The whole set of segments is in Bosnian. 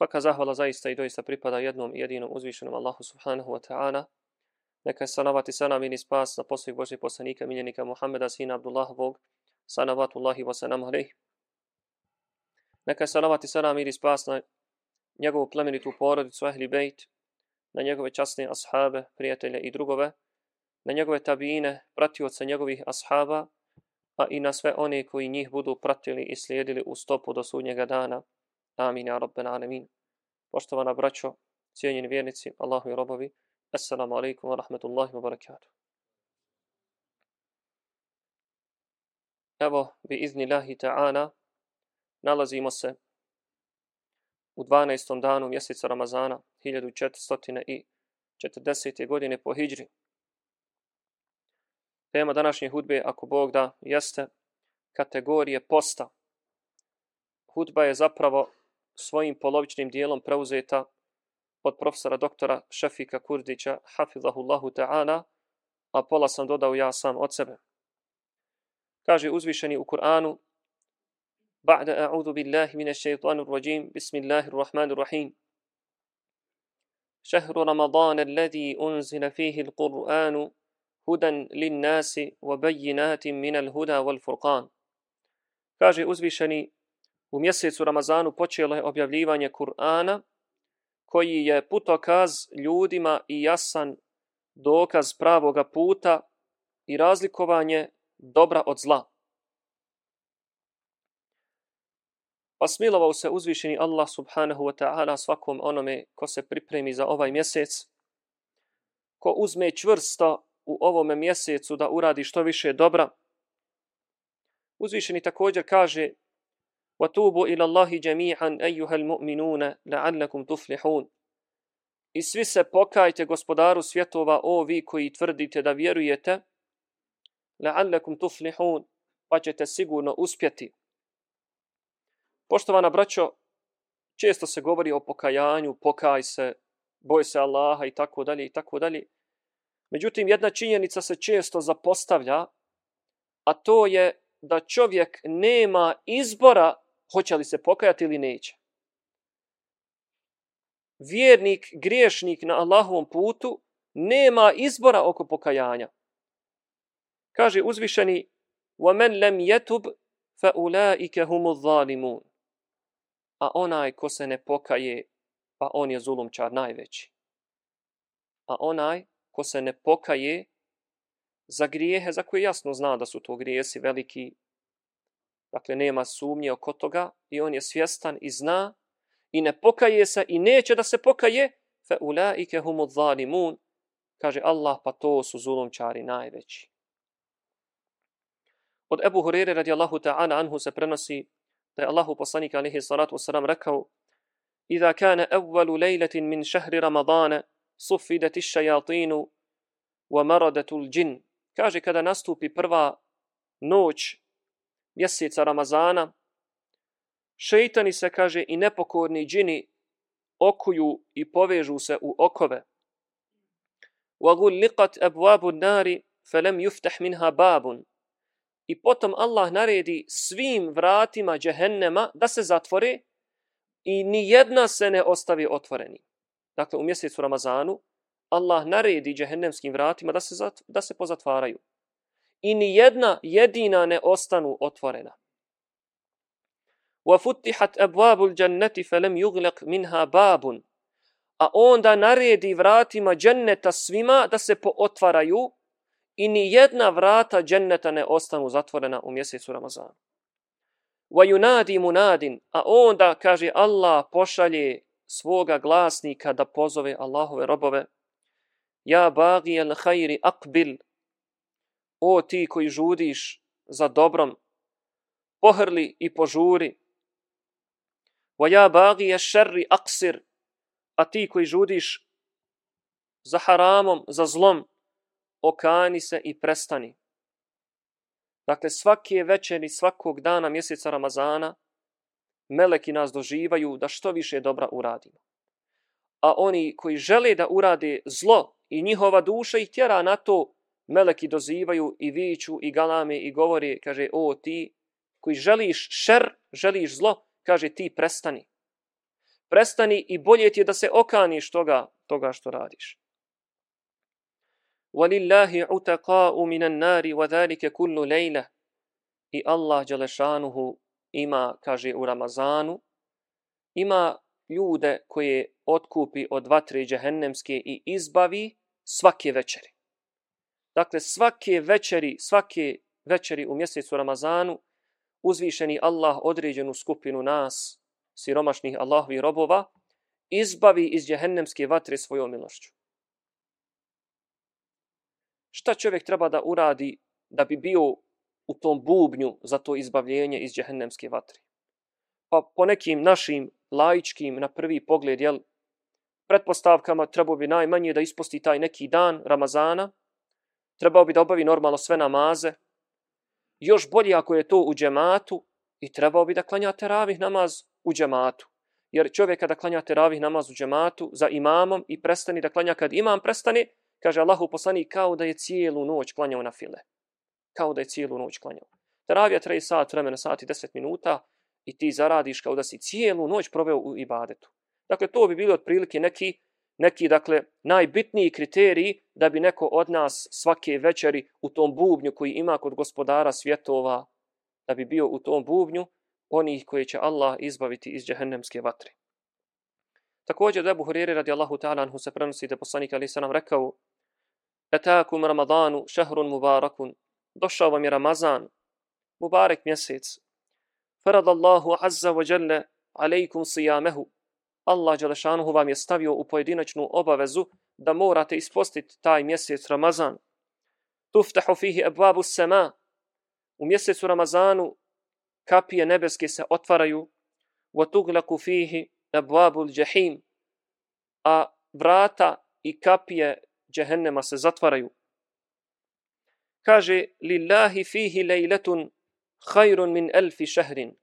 Svaka zahvala zaista i doista pripada jednom jedinom uzvišenom Allahu subhanahu wa ta'ala. Neka je salavati salam ili spas na posljednog Božih poslanika, miljenika Muhammeda, sina Abdullahovog, salavatullahi wa salam alaih. Neka je salavati salam ili spas na njegovu plemenitu porodicu, ahli bejt, na njegove časne ashabe, prijatelje i drugove, na njegove tabine, pratioce njegovih ashaba, a i na sve one koji njih budu pratili i slijedili u stopu do sudnjega dana. Amin, ja rabben alemin. Poštovana braćo, cijenjeni vjernici, Allahu i robovi, Assalamu alaikum wa rahmatullahi wa barakatuh. Evo, bi izni lahi ta'ana, nalazimo se u 12. danu mjeseca Ramazana 1440. godine po Hidžri. Tema današnje hudbe, ako Bog da, jeste kategorije posta. Hudba je zapravo svojim polovičnim dijelom preuzeta od profesora doktora Šefika Kurdića, hafizahullahu ta'ala, a pola sam dodao ja sam od sebe. Kaže uzvišeni u Kur'anu, أعوذ بالله من الشيطان الرجيم بسم الله الرحمن الرحيم شهر رمضان الذي أنزل فيه القرآن هدى للناس وبينات من الهدى والفرقان kaže uzvišeni u mjesecu Ramazanu počelo je objavljivanje Kur'ana koji je putokaz ljudima i jasan dokaz pravoga puta i razlikovanje dobra od zla. Pa smilovao se uzvišeni Allah subhanahu wa ta'ala svakom onome ko se pripremi za ovaj mjesec, ko uzme čvrsto u ovome mjesecu da uradi što više dobra. Uzvišeni također kaže وَتُوبُوا إِلَى اللَّهِ جَمِيعًا أَيُّهَا الْمُؤْمِنُونَ لَعَلَّكُمْ تُفْلِحُونَ I svi se pokajte gospodaru svjetova, o vi koji tvrdite da vjerujete, لَعَلَّكُمْ تُفْلِحُونَ pa ćete sigurno uspjeti. Poštovana braćo, često se govori o pokajanju, pokaj se, boj se Allaha i tako dalje i tako dalje. Međutim, jedna činjenica se često zapostavlja, a to je da čovjek nema izbora hoće li se pokajati ili neće. Vjernik, griješnik na Allahovom putu nema izbora oko pokajanja. Kaže uzvišeni وَمَنْ لَمْ يَتُبْ فَأُولَٰئِكَ هُمُ الظَّالِمُونَ A onaj ko se ne pokaje, pa on je zulumčar najveći. A onaj ko se ne pokaje za grijehe za koje jasno zna da su to grijesi veliki, dakle nema sumnje oko toga i on je svjestan i zna i ne pokaje se i neće da se pokaje, fe ulaike humu zalimun, kaže Allah, pa to su zulumčari najveći. Od Ebu Hurere radijallahu ta'ala anhu se prenosi da je Allahu poslanik alaihi salatu wasalam rekao Iza kana evvalu lejletin min šehri Ramadana sufidati šajatinu wa maradatul džin. Kaže kada nastupi prva noć mjeseca Ramazana, šeitani se, kaže, i nepokorni džini okuju i povežu se u okove. وَغُلِّقَتْ أَبْوَابُ النَّارِ فَلَمْ يُفْتَحْ مِنْهَا بَابٌ I potom Allah naredi svim vratima džehennema da se zatvore i ni jedna se ne ostavi otvoreni. Dakle, u mjesecu Ramazanu Allah naredi džehennemskim vratima da se, zat, da se pozatvaraju. I ni jedna jedina ne ostanu otvorena. وَفُتِّحَتْ أَبْوَابُ الْجَنَّةِ فَلَمْ يُغْلَقْ مِنْهَا بَابٌ A onda naredi vratima dženneta svima da se pootvaraju i ni jedna vrata dženneta ne ostanu zatvorena u mjesecu Ramazana. وَيُنَادِي مُنَادٍ A onda, kaže Allah, pošalje svoga glasnika da pozove Allahove robove. Ja bagi al khayri aqbil. O ti koji žudiš za dobrom, pohrli i požuri. Wa ja bagi al sharri aqsir. A ti koji žudiš za haramom, za zlom, okani se i prestani. Dakle, svake večeri, svakog dana mjeseca Ramazana, meleki nas doživaju da što više dobra uradimo. A oni koji žele da urade zlo i njihova duša ih tjera na to, meleki dozivaju i viću i galame i govore, kaže, o ti koji želiš šer, želiš zlo, kaže ti prestani. prestani i bolje ti je da se okaniš toga, toga što radiš. وَلِلَّهِ عُتَقَاءُ مِنَ النَّارِ وَذَلِكَ كُلُّ لَيْلَةِ I Allah Đalešanuhu ima, kaže u Ramazanu, ima ljude koje otkupi od vatre džehennemske i izbavi svake večeri. Dakle, svake večeri, svake večeri u mjesecu Ramazanu, uzvišeni Allah određenu skupinu nas, siromašnih Allahovi robova, izbavi iz djehennemske vatre svojom milošću. Šta čovjek treba da uradi da bi bio u tom bubnju za to izbavljenje iz djehennemske vatre? Pa po nekim našim laičkim na prvi pogled, jel, pretpostavkama trebao bi najmanje da isposti taj neki dan Ramazana, trebao bi da obavi normalno sve namaze, još bolje ako je to u džematu i trebao bi da klanja teravih namaz u džematu. Jer čovjek kada klanja teravih namaz u džematu za imamom i prestani da klanja kad imam prestani, kaže Allahu poslani kao da je cijelu noć klanjao na file. Kao da je cijelu noć klanjao. Teravija traje sat vremena, sat i deset minuta i ti zaradiš kao da si cijelu noć proveo u ibadetu. Dakle, to bi bilo otprilike neki, neki dakle, najbitniji kriteriji da bi neko od nas svake večeri u tom bubnju koji ima kod gospodara svjetova, da bi bio u tom bubnju onih koji će Allah izbaviti iz džehennemske vatre. Također, da Huriri radi Allahu ta'ala anhu se prenosi da poslanik Ali nam rekao Etakum Ramadanu šehrun mubarakun Došao vam je Ramazan, mubarek mjesec. Farad Allahu azza wa jalla alejkum sijamehu. Allah Đelešanuhu vam je stavio u pojedinačnu obavezu da morate ispostiti taj mjesec Ramazan. Tuftahu fihi ebabu sema. U mjesecu Ramazanu kapije nebeske se otvaraju. Wa tuglaku fihi ebabu džahim. A vrata i kapije džehennema se zatvaraju. Kaže, lillahi fihi lejletun hajrun min elfi šehrin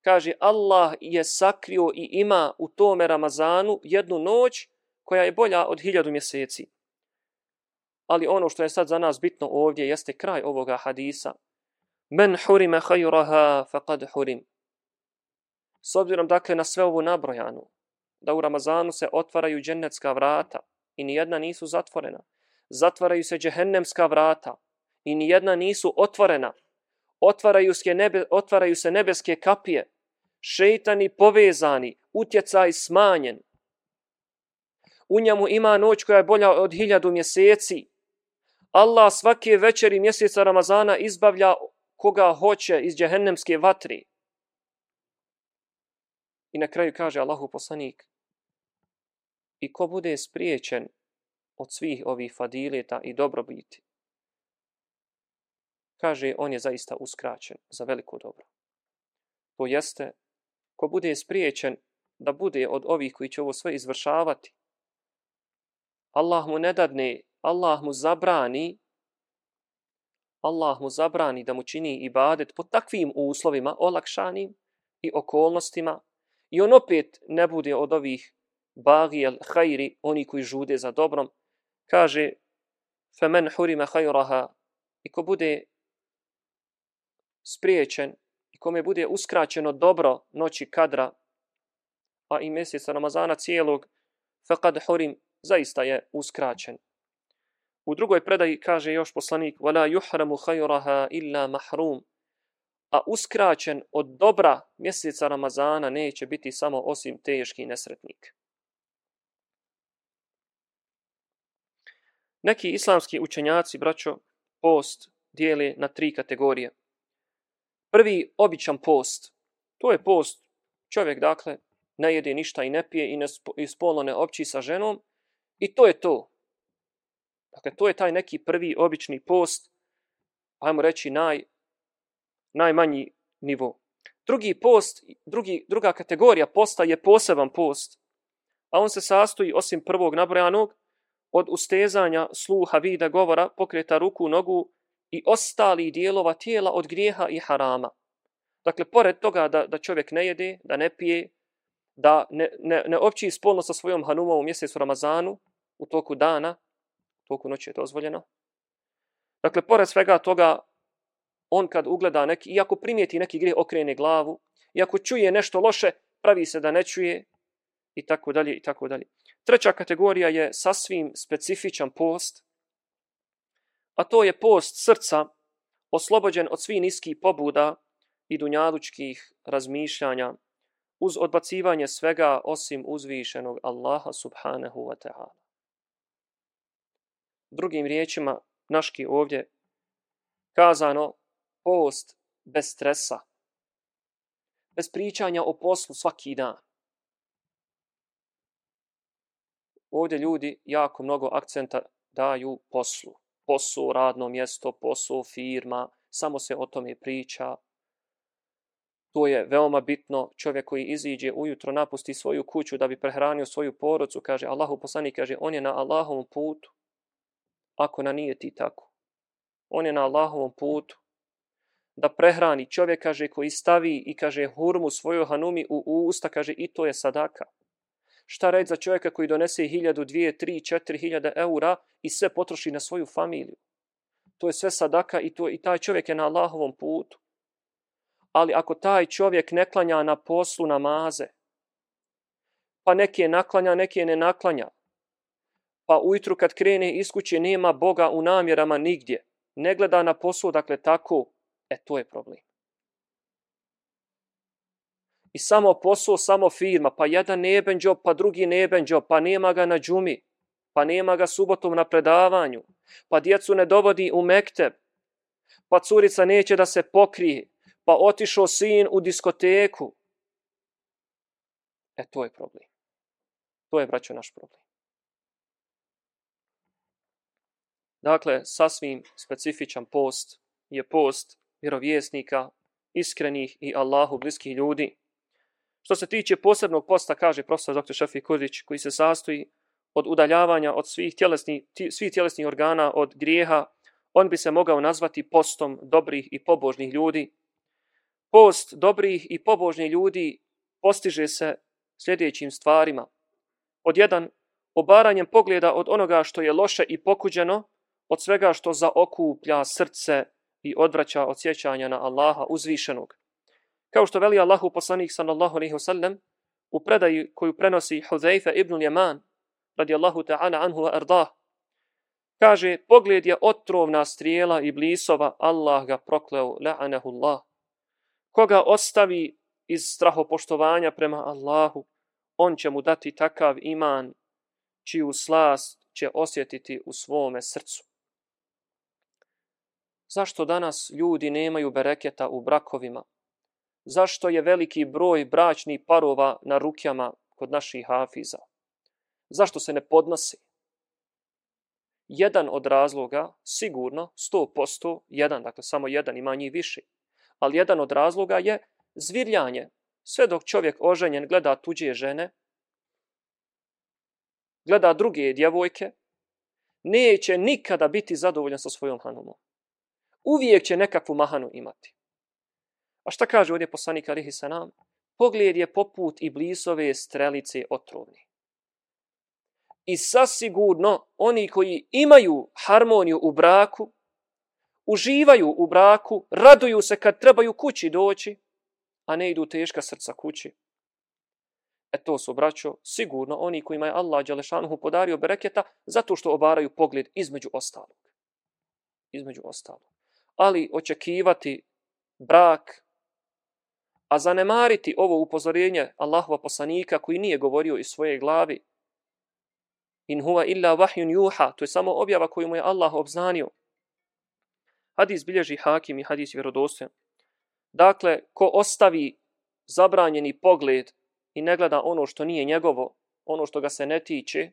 kaže Allah je sakrio i ima u tome Ramazanu jednu noć koja je bolja od hiljadu mjeseci. Ali ono što je sad za nas bitno ovdje jeste kraj ovoga hadisa. Men hurime hajuraha faqad hurim. S obzirom dakle na sve ovu nabrojanu, da u Ramazanu se otvaraju džennetska vrata i nijedna nisu zatvorena. Zatvaraju se džehennemska vrata i nijedna nisu otvorena. Otvaraju se, nebe, otvaraju se nebeske kapije šeitani povezani, utjecaj smanjen. U njemu ima noć koja je bolja od hiljadu mjeseci. Allah svake večeri mjeseca Ramazana izbavlja koga hoće iz džehennemske vatri. I na kraju kaže Allahu poslanik, i ko bude spriječen od svih ovih fadileta i dobrobiti, kaže on je zaista uskraćen za veliko dobro. To jeste ko bude spriječen da bude od ovih koji će ovo sve izvršavati, Allah mu ne dadne, Allah mu zabrani, Allah mu zabrani da mu čini ibadet pod takvim uslovima, olakšanim i okolnostima, i on opet ne bude od ovih bagi al hajri, oni koji žude za dobrom, kaže, femen hurima hajraha, i ko bude spriječen kome bude uskraćeno dobro noći kadra, a i mjeseca Ramazana cijelog, faqad hurim, zaista je uskraćen. U drugoj predaji kaže još poslanik, وَلَا يُحْرَمُ خَيْرَهَا إِلَّا mahrum, a uskraćen od dobra mjeseca Ramazana neće biti samo osim teški nesretnik. Neki islamski učenjaci, braćo, post dijeli na tri kategorije. Prvi, običan post. To je post. Čovjek, dakle, ne jede ništa i ne pije i, ne, i spolno ne opći sa ženom. I to je to. Dakle, to je taj neki prvi obični post, ajmo reći naj, najmanji nivo. Drugi post, drugi, druga kategorija posta je poseban post, a on se sastoji, osim prvog nabrojanog, od ustezanja, sluha, vida, govora, pokreta ruku, nogu, i ostali dijelova tijela od grijeha i harama. Dakle, pored toga da, da čovjek ne jede, da ne pije, da ne, ne, ne opći spolno sa svojom hanumom u mjesecu Ramazanu, u toku dana, u toku noći je dozvoljeno. Dakle, pored svega toga, on kad ugleda neki, iako primijeti neki grijeh, okrene glavu, iako čuje nešto loše, pravi se da ne čuje, i tako dalje i tako dalje. Treća kategorija je sasvim specifičan post, a to je post srca oslobođen od svih niskih pobuda i dunjalučkih razmišljanja uz odbacivanje svega osim uzvišenog Allaha subhanahu wa ta'ala. Drugim riječima, naški ovdje kazano post bez stresa, bez pričanja o poslu svaki dan. Ovdje ljudi jako mnogo akcenta daju poslu posao, radno mjesto, posao, firma, samo se o tome priča. To je veoma bitno. Čovjek koji iziđe ujutro, napusti svoju kuću da bi prehranio svoju porodcu, kaže Allahu poslanik, kaže on je na Allahovom putu. Ako na nije ti tako. On je na Allahovom putu da prehrani čovjek, kaže, koji stavi i kaže hurmu svojoj hanumi u usta, kaže, i to je sadaka. Šta reći za čovjeka koji donese hiljadu, dvije, tri, četiri hiljada eura i sve potroši na svoju familiju? To je sve sadaka i, to, i taj čovjek je na Allahovom putu. Ali ako taj čovjek ne klanja na poslu namaze, pa neki je naklanja, neke ne naklanja, pa ujutru kad krene iz kuće nema Boga u namjerama nigdje, ne gleda na poslu, dakle tako, E, to je problem. I samo posao, samo firma, pa jedan neben job, pa drugi neben job, pa nema ga na džumi, pa nema ga subotom na predavanju, pa djecu ne dovodi u mekteb, pa curica neće da se pokrije, pa otišao sin u diskoteku. E, to je problem. To je, braćo, naš problem. Dakle, sasvim specifičan post je post vjerovjesnika, iskrenih i Allahu bliskih ljudi. Što se tiče posebnog posta, kaže profesor dr. Šafi Kurdić, koji se sastoji od udaljavanja od svih tjelesnih, svih tjelesnih organa, od grijeha, on bi se mogao nazvati postom dobrih i pobožnih ljudi. Post dobrih i pobožnih ljudi postiže se sljedećim stvarima. Od jedan, obaranjem pogleda od onoga što je loše i pokuđeno, od svega što zaokuplja srce i odvraća od sjećanja na Allaha uzvišenog. Kao što veli Allahu poslanik sallallahu alaihi wasallam u predaji koju prenosi Huzaifa ibn Ljeman radijallahu ta'ala anhu wa ardah kaže pogled je otrovna strijela i blisova Allah ga prokleo la'anahu Allah koga ostavi iz strahopoštovanja prema Allahu on će mu dati takav iman čiju slast će osjetiti u svome srcu. Zašto danas ljudi nemaju bereketa u brakovima? Zašto je veliki broj bračnih parova na rukjama kod naših hafiza? Zašto se ne podnosi? Jedan od razloga, sigurno, 100%, jedan, dakle samo jedan, ima njih više, ali jedan od razloga je zvirljanje. Sve dok čovjek oženjen gleda tuđe žene, gleda druge djevojke, neće nikada biti zadovoljan sa svojom hanumom uvijek će nekakvu mahanu imati. A šta kaže ovdje poslanik Alihi Sanam? Pogled je poput i blisove strelice otrovni. I sasigurno oni koji imaju harmoniju u braku, uživaju u braku, raduju se kad trebaju kući doći, a ne idu teška srca kući. E to su, braćo, sigurno oni kojima je Allah Đelešanuhu podario bereketa zato što obaraju pogled između ostalog. Između ostalog ali očekivati brak, a zanemariti ovo upozorenje Allahova poslanika koji nije govorio iz svoje glavi. In huwa illa vahyun juha, to je samo objava koju mu je Allah obznanio. Hadis bilježi hakim i hadis vjerodostojan. Dakle, ko ostavi zabranjeni pogled i ne gleda ono što nije njegovo, ono što ga se ne tiče,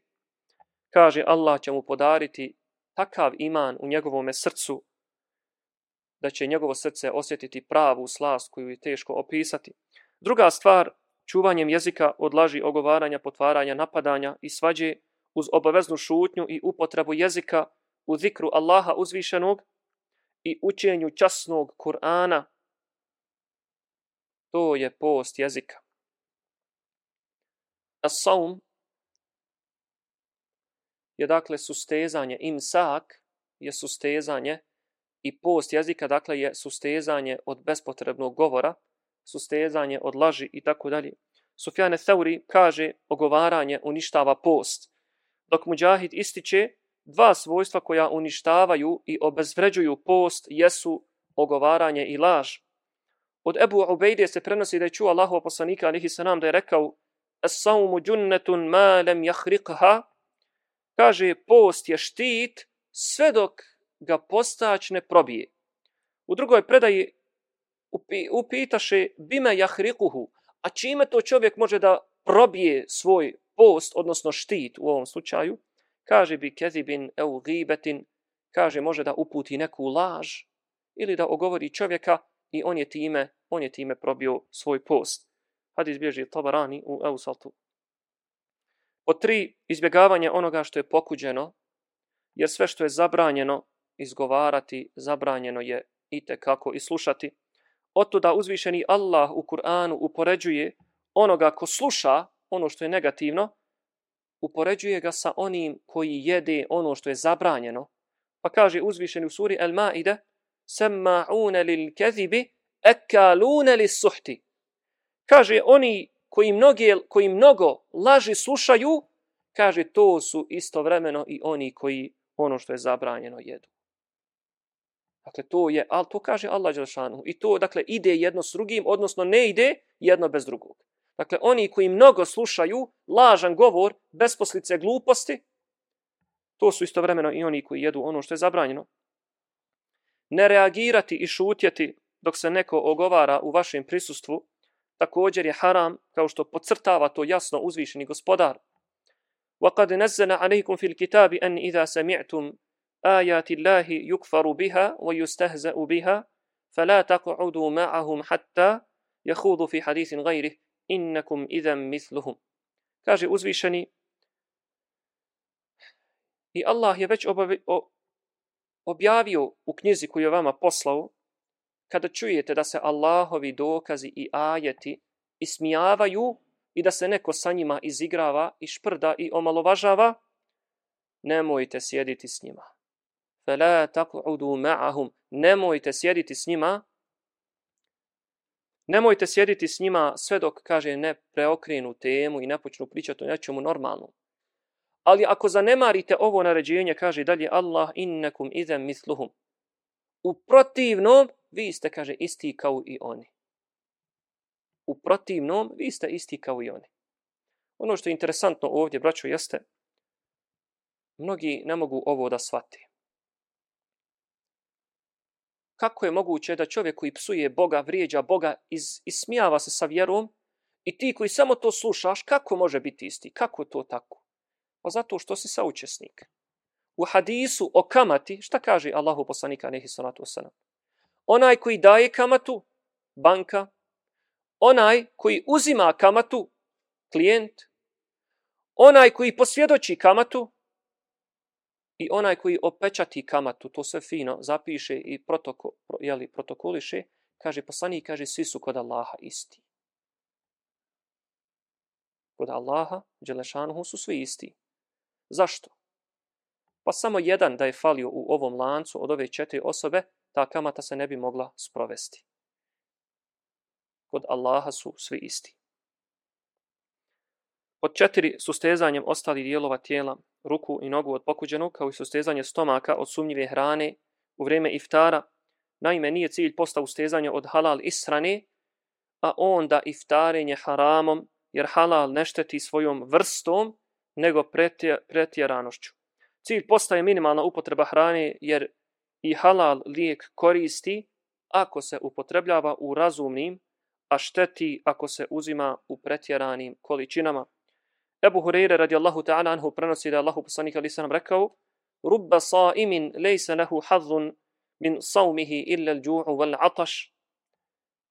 kaže Allah će mu podariti takav iman u njegovom srcu da će njegovo srce osjetiti pravu slast koju je teško opisati. Druga stvar, čuvanjem jezika od laži ogovaranja, potvaranja, napadanja i svađe uz obaveznu šutnju i upotrebu jezika u zikru Allaha uzvišenog i učenju časnog Kur'ana. To je post jezika. As-saum je dakle sustezanje, imsak je sustezanje i post jezika, dakle, je sustezanje od bespotrebnog govora, sustezanje od laži i tako dalje. Sufjane Thauri kaže ogovaranje uništava post, dok Mujahid ističe dva svojstva koja uništavaju i obezvređuju post jesu ogovaranje i laž. Od Ebu Ubejde se prenosi da je čuo Allahova poslanika alihi sanam da je rekao As-saumu djunnetun ma lem jahriqha kaže post je štit sve dok ga postać ne probije. U drugoj predaji upi, upitaše bime jahrikuhu, a čime to čovjek može da probije svoj post, odnosno štit u ovom slučaju, kaže bi kezibin eu gibetin, kaže može da uputi neku laž ili da ogovori čovjeka i on je time, on je time probio svoj post. Hadis bježi Tabarani u Eusaltu. Po tri, izbjegavanje onoga što je pokuđeno, jer sve što je zabranjeno izgovarati, zabranjeno je i kako i slušati. Otuda uzvišeni Allah u Kur'anu upoređuje onoga ko sluša ono što je negativno, upoređuje ga sa onim koji jede ono što je zabranjeno. Pa kaže uzvišeni u suri El Maide, Semma'une lil kezibi, ekalune lis suhti. Kaže, oni koji, mnoge, koji mnogo laži slušaju, kaže, to su istovremeno i oni koji ono što je zabranjeno jedu. Dakle, to je, ali to kaže Allah Đelšanu. I to, dakle, ide jedno s drugim, odnosno ne ide jedno bez drugog. Dakle, oni koji mnogo slušaju lažan govor, besposlice gluposti, to su istovremeno i oni koji jedu ono što je zabranjeno. Ne reagirati i šutjeti dok se neko ogovara u vašem prisustvu, također je haram, kao što podcrtava to jasno uzvišeni gospodar. وَقَدْ نَزَّنَ عَلَيْكُمْ فِي الْكِتَابِ أَنْ إِذَا سَمِعْتُمْ آيات الله يكفر بها ويستهزأ بها فلا تقعدوا معهم حتى يخوضوا في حديث غيره إنكم إذا مثلهم kaže uzvišeni i Allah je već obavi, o, objavio u knjizi koju je vama poslao kada čujete da se Allahovi dokazi i ajeti ismijavaju i da se neko sa njima izigrava i šprda i omalovažava, nemojte sjediti s njima. فَلَا تَقْعُدُوا مَعَهُمْ Nemojte sjediti s njima. Nemojte sjediti s njima sve dok, kaže, ne preokrenu temu i ne počnu pričati o nečemu normalnom. Ali ako zanemarite ovo naređenje, kaže dalje Allah, innekum idem misluhum. U protivnom, vi ste, kaže, isti kao i oni. U protivnom, vi ste isti kao i oni. Ono što je interesantno ovdje, braćo, jeste, mnogi ne mogu ovo da shvati kako je moguće da čovjek koji psuje Boga, vrijeđa Boga, iz, ismijava se sa vjerom i ti koji samo to slušaš, kako može biti isti? Kako to tako? Pa zato što si saučesnik. U hadisu o kamati, šta kaže Allahu poslanika nehi salatu wasalam? Onaj koji daje kamatu, banka, onaj koji uzima kamatu, klijent, onaj koji posvjedoči kamatu, i onaj koji opečati kamatu, to sve fino zapiše i protoko, jeli, protokoliše, kaže poslanik, kaže svi su kod Allaha isti. Kod Allaha, Đelešanuhu, su svi isti. Zašto? Pa samo jedan da je falio u ovom lancu od ove četiri osobe, ta kamata se ne bi mogla sprovesti. Kod Allaha su svi isti. Od četiri sustezanjem ostali dijelova tijela, ruku i nogu od pokuđenog, kao i sustezanje stomaka od sumnjive hrane u vrijeme iftara. Naime, nije cilj posta ustezanja od halal ishrane, a onda iftarenje haramom, jer halal ne šteti svojom vrstom, nego pretjeranošću. Cilj posta je minimalna upotreba hrane, jer i halal lijek koristi ako se upotrebljava u razumnim, a šteti ako se uzima u pretjeranim količinama. Ebu Hureyre radijallahu ta'ala anhu prenosi da Allahu poslanik ali sam rekao Rubba sa'imin lejse lehu hadhun min saumihi illa l'đu'u wal ataš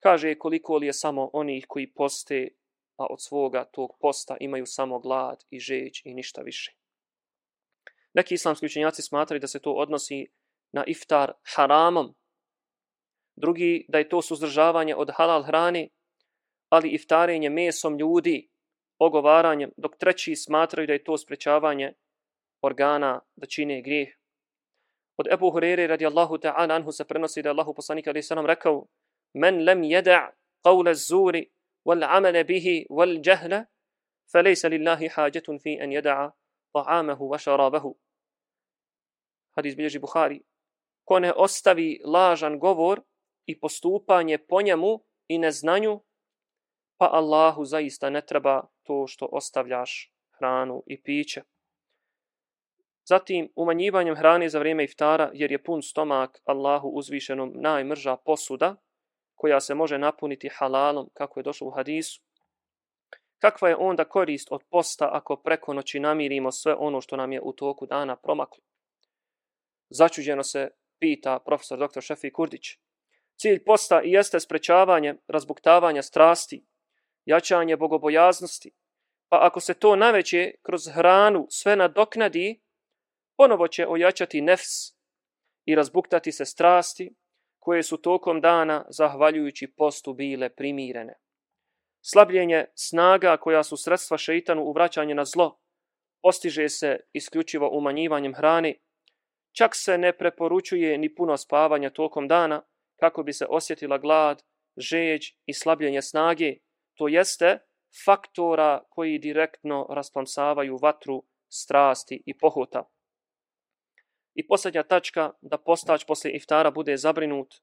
Kaže koliko li je samo onih koji poste, a od svoga tog posta imaju samo glad i žeć i ništa više. Neki islamski učenjaci smatraju da se to odnosi na iftar haramom. Drugi da je to suzdržavanje od halal hrane, ali iftarenje mesom ljudi, ogovaranjem, dok treći smatraju da je to sprečavanje organa da čine grijeh. Od Ebu Hurere radijallahu ta'ala anhu se prenosi da je Allahu poslanika ali sam rekao men lem jeda' qawle zuri والعمل به والجهل فليس لله حاجة في أن يدع طعامه وشرابه hadis bilježi Buhari, ko ne ostavi lažan govor i postupanje po njemu i neznanju, pa Allahu zaista ne treba to što ostavljaš hranu i piće. Zatim, umanjivanjem hrane za vrijeme iftara, jer je pun stomak Allahu uzvišenom najmrža posuda, koja se može napuniti halalom, kako je došlo u hadisu. Kakva je onda korist od posta ako preko noći namirimo sve ono što nam je u toku dana promaklo? Začuđeno se pita profesor dr. Šefi Kurdić. Cilj posta i jeste sprečavanje razbuktavanja strasti, jačanje bogobojaznosti, pa ako se to naveće kroz hranu sve nadoknadi, ponovo će ojačati nefs i razbuktati se strasti koje su tokom dana, zahvaljujući postu, bile primirene. Slabljenje snaga koja su sredstva šeitanu u vraćanje na zlo, postiže se isključivo umanjivanjem hrane, čak se ne preporučuje ni puno spavanja tokom dana kako bi se osjetila glad, žeđ i slabljenje snage, to jeste faktora koji direktno rasplamsavaju vatru, strasti i pohota. I posljednja tačka, da postać posle iftara bude zabrinut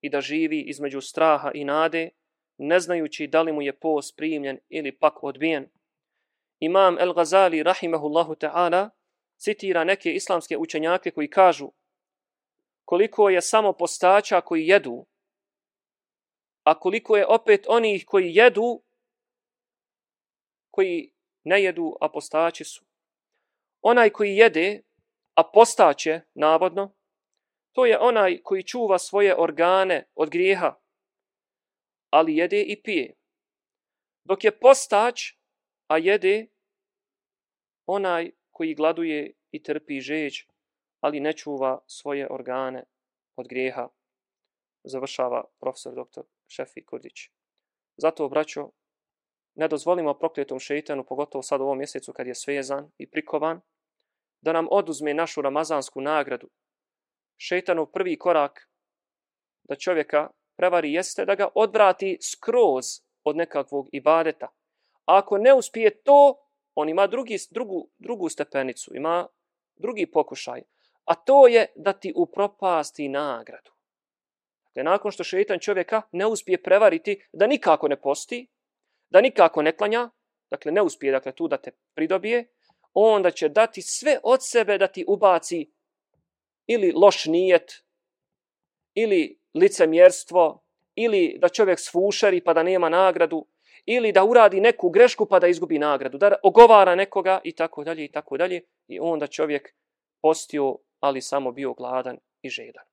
i da živi između straha i nade, ne znajući da li mu je post primljen ili pak odbijen. Imam El Ghazali, rahimahullahu ta'ala, citira neke islamske učenjake koji kažu koliko je samo postača koji jedu, a koliko je opet onih koji jedu, koji ne jedu, a postači su. Onaj koji jede, a postaće, navodno, to je onaj koji čuva svoje organe od grijeha, ali jede i pije. Dok je postać, a jede, onaj koji gladuje i trpi žeđ, ali ne čuva svoje organe od grijeha, završava profesor doktor Šefi Kurdić. Zato, braćo, ne dozvolimo prokletom šeitanu, pogotovo sad u ovom mjesecu kad je svezan i prikovan, da nam oduzme našu ramazansku nagradu. Šeitanov prvi korak da čovjeka prevari jeste da ga odvrati skroz od nekakvog ibadeta. A ako ne uspije to, on ima drugi, drugu, drugu stepenicu, ima drugi pokušaj. A to je da ti upropasti nagradu da nakon što šeitan čovjeka ne uspije prevariti da nikako ne posti, da nikako ne klanja, dakle ne uspije dakle, tu da te pridobije, onda će dati sve od sebe da ti ubaci ili loš nijet, ili licemjerstvo, ili da čovjek sfušari pa da nema nagradu, ili da uradi neku grešku pa da izgubi nagradu, da ogovara nekoga i tako dalje i tako dalje i onda čovjek postio, ali samo bio gladan i žedan.